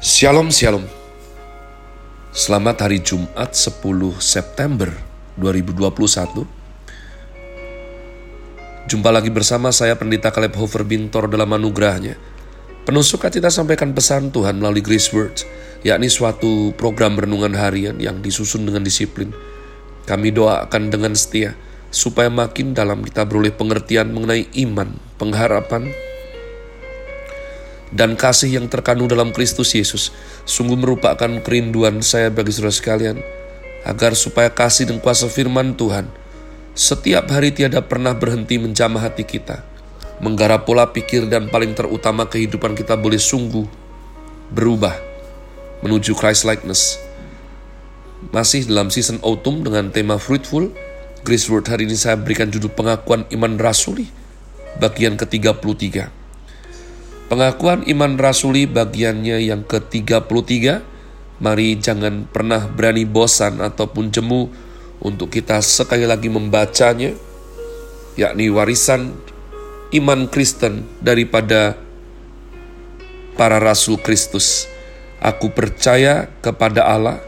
Shalom Shalom. Selamat hari Jumat 10 September 2021 Jumpa lagi bersama saya Pendeta Caleb Hofer Bintor dalam anugerahnya. Penuh sukacita sampaikan pesan Tuhan melalui Grace Words yakni suatu program renungan harian yang disusun dengan disiplin. Kami doakan dengan setia supaya makin dalam kita beroleh pengertian mengenai iman, pengharapan, dan kasih yang terkandung dalam Kristus Yesus sungguh merupakan kerinduan saya bagi saudara sekalian agar supaya kasih dan kuasa firman Tuhan setiap hari tiada pernah berhenti menjamah hati kita menggarap pola pikir dan paling terutama kehidupan kita boleh sungguh berubah menuju Christ likeness. Masih dalam season autumn dengan tema fruitful Grace Word hari ini saya berikan judul pengakuan iman rasuli bagian ke-33 Pengakuan iman rasuli bagiannya yang ke-33, mari jangan pernah berani bosan ataupun jemu untuk kita sekali lagi membacanya, yakni warisan iman Kristen daripada para rasul Kristus. Aku percaya kepada Allah,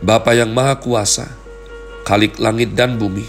Bapa yang Maha Kuasa, Khalik langit dan bumi,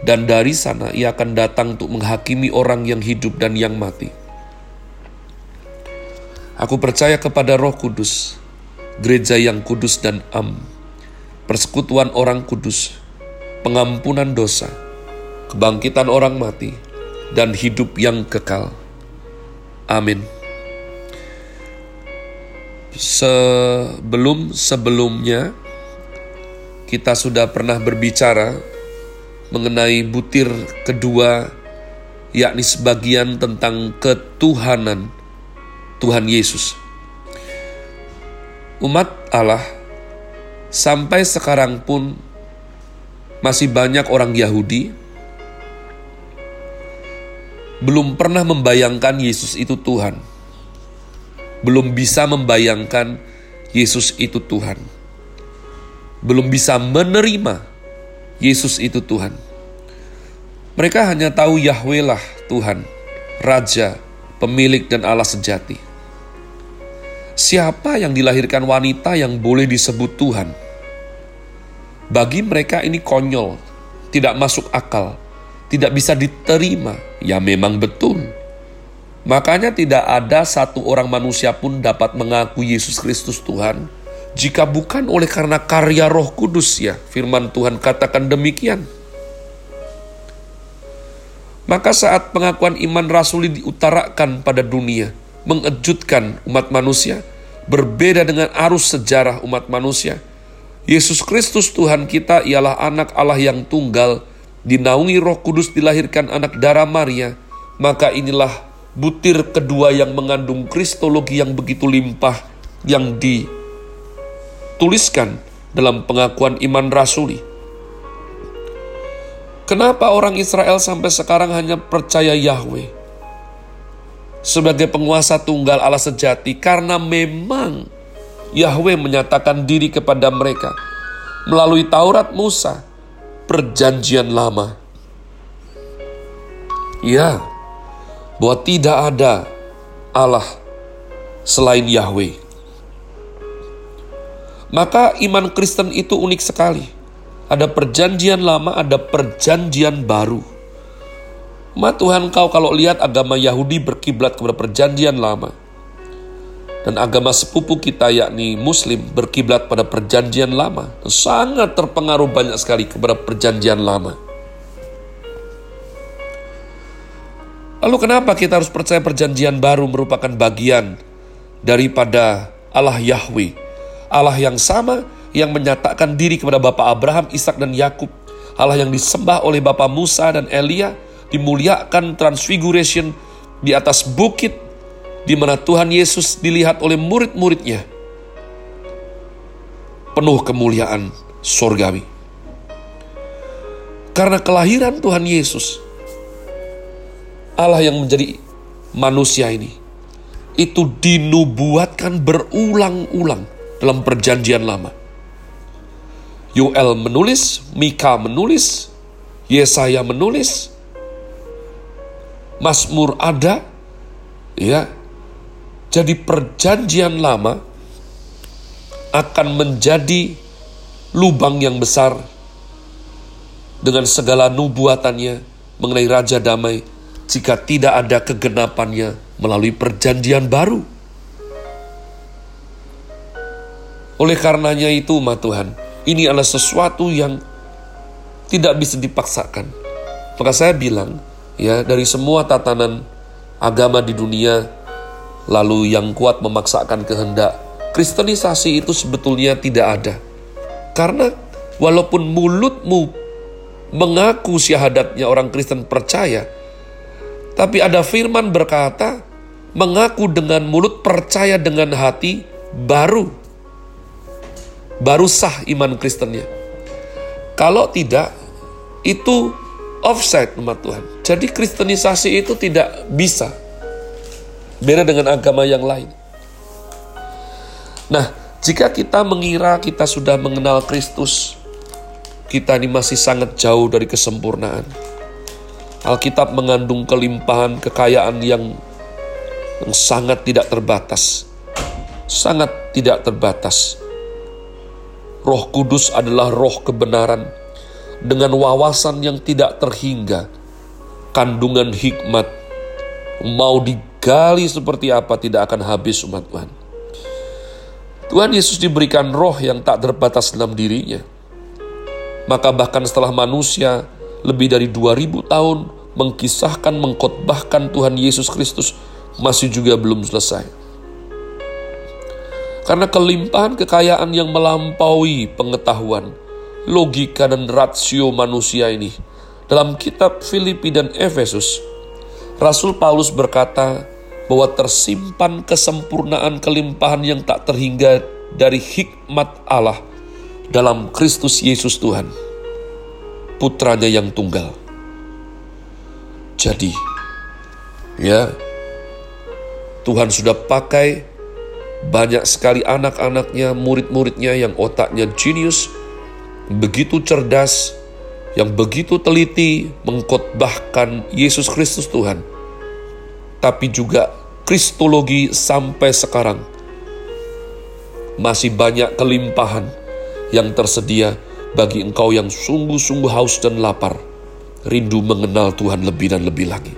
dan dari sana ia akan datang untuk menghakimi orang yang hidup dan yang mati. Aku percaya kepada Roh Kudus, gereja yang kudus dan am, persekutuan orang kudus, pengampunan dosa, kebangkitan orang mati, dan hidup yang kekal. Amin. Sebelum sebelumnya kita sudah pernah berbicara mengenai butir kedua, yakni sebagian tentang ketuhanan Tuhan Yesus. Umat Allah sampai sekarang pun masih banyak orang Yahudi belum pernah membayangkan Yesus itu Tuhan. Belum bisa membayangkan Yesus itu Tuhan. Belum bisa menerima Yesus itu Tuhan. Mereka hanya tahu Yahweh lah Tuhan, Raja, pemilik dan Allah sejati. Siapa yang dilahirkan wanita yang boleh disebut Tuhan? Bagi mereka ini konyol, tidak masuk akal, tidak bisa diterima. Ya memang betul. Makanya tidak ada satu orang manusia pun dapat mengaku Yesus Kristus Tuhan jika bukan oleh karena karya Roh Kudus ya, firman Tuhan katakan demikian. Maka saat pengakuan iman rasuli diutarakan pada dunia, mengejutkan umat manusia, berbeda dengan arus sejarah umat manusia. Yesus Kristus Tuhan kita ialah anak Allah yang tunggal, dinaungi roh kudus dilahirkan anak darah Maria, maka inilah butir kedua yang mengandung kristologi yang begitu limpah yang di tuliskan dalam pengakuan iman rasuli. Kenapa orang Israel sampai sekarang hanya percaya Yahweh sebagai penguasa tunggal Allah sejati? Karena memang Yahweh menyatakan diri kepada mereka melalui Taurat Musa, perjanjian lama. Ya, bahwa tidak ada Allah selain Yahweh. Maka iman Kristen itu unik sekali. Ada perjanjian lama, ada perjanjian baru. Ma Tuhan kau kalau lihat agama Yahudi berkiblat kepada perjanjian lama. Dan agama sepupu kita yakni Muslim berkiblat pada perjanjian lama. Sangat terpengaruh banyak sekali kepada perjanjian lama. Lalu kenapa kita harus percaya perjanjian baru merupakan bagian daripada Allah Yahweh Allah yang sama yang menyatakan diri kepada Bapak Abraham, Ishak dan Yakub. Allah yang disembah oleh Bapak Musa dan Elia dimuliakan transfiguration di atas bukit di mana Tuhan Yesus dilihat oleh murid-muridnya penuh kemuliaan sorgawi. Karena kelahiran Tuhan Yesus, Allah yang menjadi manusia ini, itu dinubuatkan berulang-ulang dalam perjanjian lama. Yoel menulis, Mika menulis, Yesaya menulis, Mazmur ada, ya. Jadi perjanjian lama akan menjadi lubang yang besar dengan segala nubuatannya mengenai Raja Damai jika tidak ada kegenapannya melalui perjanjian baru. Oleh karenanya itu, Ma Tuhan, ini adalah sesuatu yang tidak bisa dipaksakan. Maka saya bilang, ya dari semua tatanan agama di dunia, lalu yang kuat memaksakan kehendak, kristenisasi itu sebetulnya tidak ada. Karena walaupun mulutmu mengaku syahadatnya orang Kristen percaya, tapi ada firman berkata, mengaku dengan mulut percaya dengan hati baru baru sah iman Kristennya. Kalau tidak, itu offside umat Tuhan. Jadi kristenisasi itu tidak bisa. Beda dengan agama yang lain. Nah, jika kita mengira kita sudah mengenal Kristus, kita ini masih sangat jauh dari kesempurnaan. Alkitab mengandung kelimpahan kekayaan yang, yang sangat tidak terbatas. Sangat tidak terbatas Roh Kudus adalah roh kebenaran dengan wawasan yang tidak terhingga, kandungan hikmat, mau digali seperti apa tidak akan habis umat Tuhan. Tuhan Yesus diberikan roh yang tak terbatas dalam dirinya. Maka bahkan setelah manusia lebih dari 2000 tahun mengkisahkan, mengkotbahkan Tuhan Yesus Kristus masih juga belum selesai. Karena kelimpahan kekayaan yang melampaui pengetahuan, logika dan rasio manusia ini. Dalam kitab Filipi dan Efesus, Rasul Paulus berkata bahwa tersimpan kesempurnaan kelimpahan yang tak terhingga dari hikmat Allah dalam Kristus Yesus Tuhan, putranya yang tunggal. Jadi, ya, Tuhan sudah pakai banyak sekali anak-anaknya, murid-muridnya yang otaknya jenius, begitu cerdas, yang begitu teliti mengkotbahkan Yesus Kristus Tuhan. Tapi juga kristologi sampai sekarang masih banyak kelimpahan yang tersedia bagi engkau yang sungguh-sungguh haus dan lapar, rindu mengenal Tuhan lebih dan lebih lagi.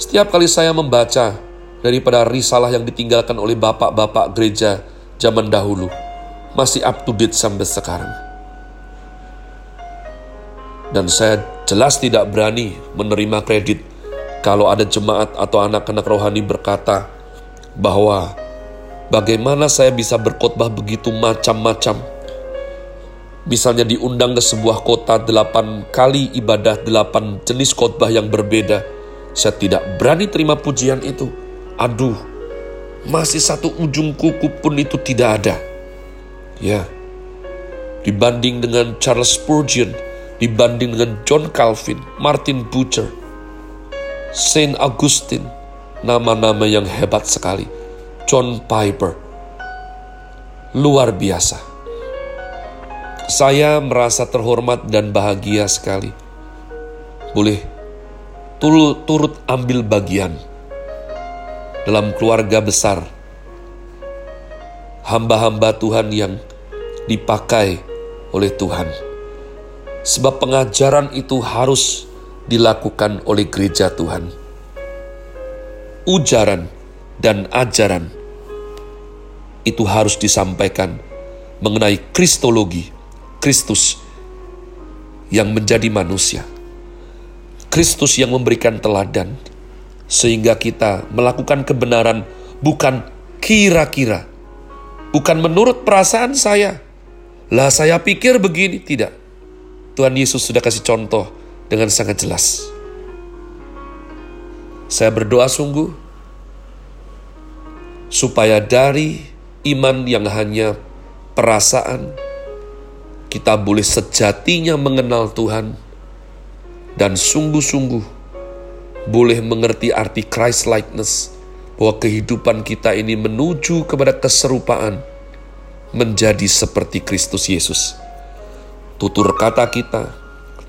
Setiap kali saya membaca daripada risalah yang ditinggalkan oleh bapak-bapak gereja zaman dahulu masih up to date sampai sekarang. Dan saya jelas tidak berani menerima kredit kalau ada jemaat atau anak-anak rohani berkata bahwa bagaimana saya bisa berkhotbah begitu macam-macam. Misalnya diundang ke sebuah kota delapan kali ibadah delapan jenis khotbah yang berbeda. Saya tidak berani terima pujian itu aduh, masih satu ujung kuku pun itu tidak ada. Ya, dibanding dengan Charles Spurgeon, dibanding dengan John Calvin, Martin Butcher, Saint Augustine, nama-nama yang hebat sekali. John Piper, luar biasa. Saya merasa terhormat dan bahagia sekali. Boleh turut ambil bagian dalam keluarga besar. Hamba-hamba Tuhan yang dipakai oleh Tuhan. Sebab pengajaran itu harus dilakukan oleh gereja Tuhan. Ujaran dan ajaran itu harus disampaikan mengenai kristologi, Kristus yang menjadi manusia. Kristus yang memberikan teladan, sehingga kita melakukan kebenaran bukan kira-kira, bukan menurut perasaan saya. Lah saya pikir begini, tidak. Tuhan Yesus sudah kasih contoh dengan sangat jelas. Saya berdoa sungguh supaya dari iman yang hanya perasaan, kita boleh sejatinya mengenal Tuhan dan sungguh-sungguh boleh mengerti arti Christ likeness bahwa kehidupan kita ini menuju kepada keserupaan menjadi seperti Kristus Yesus. Tutur kata kita,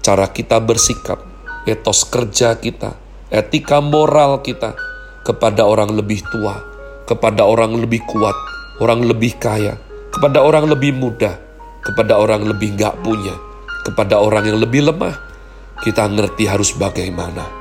cara kita bersikap, etos kerja kita, etika moral kita kepada orang lebih tua, kepada orang lebih kuat, orang lebih kaya, kepada orang lebih muda, kepada orang lebih nggak punya, kepada orang yang lebih lemah, kita ngerti harus bagaimana.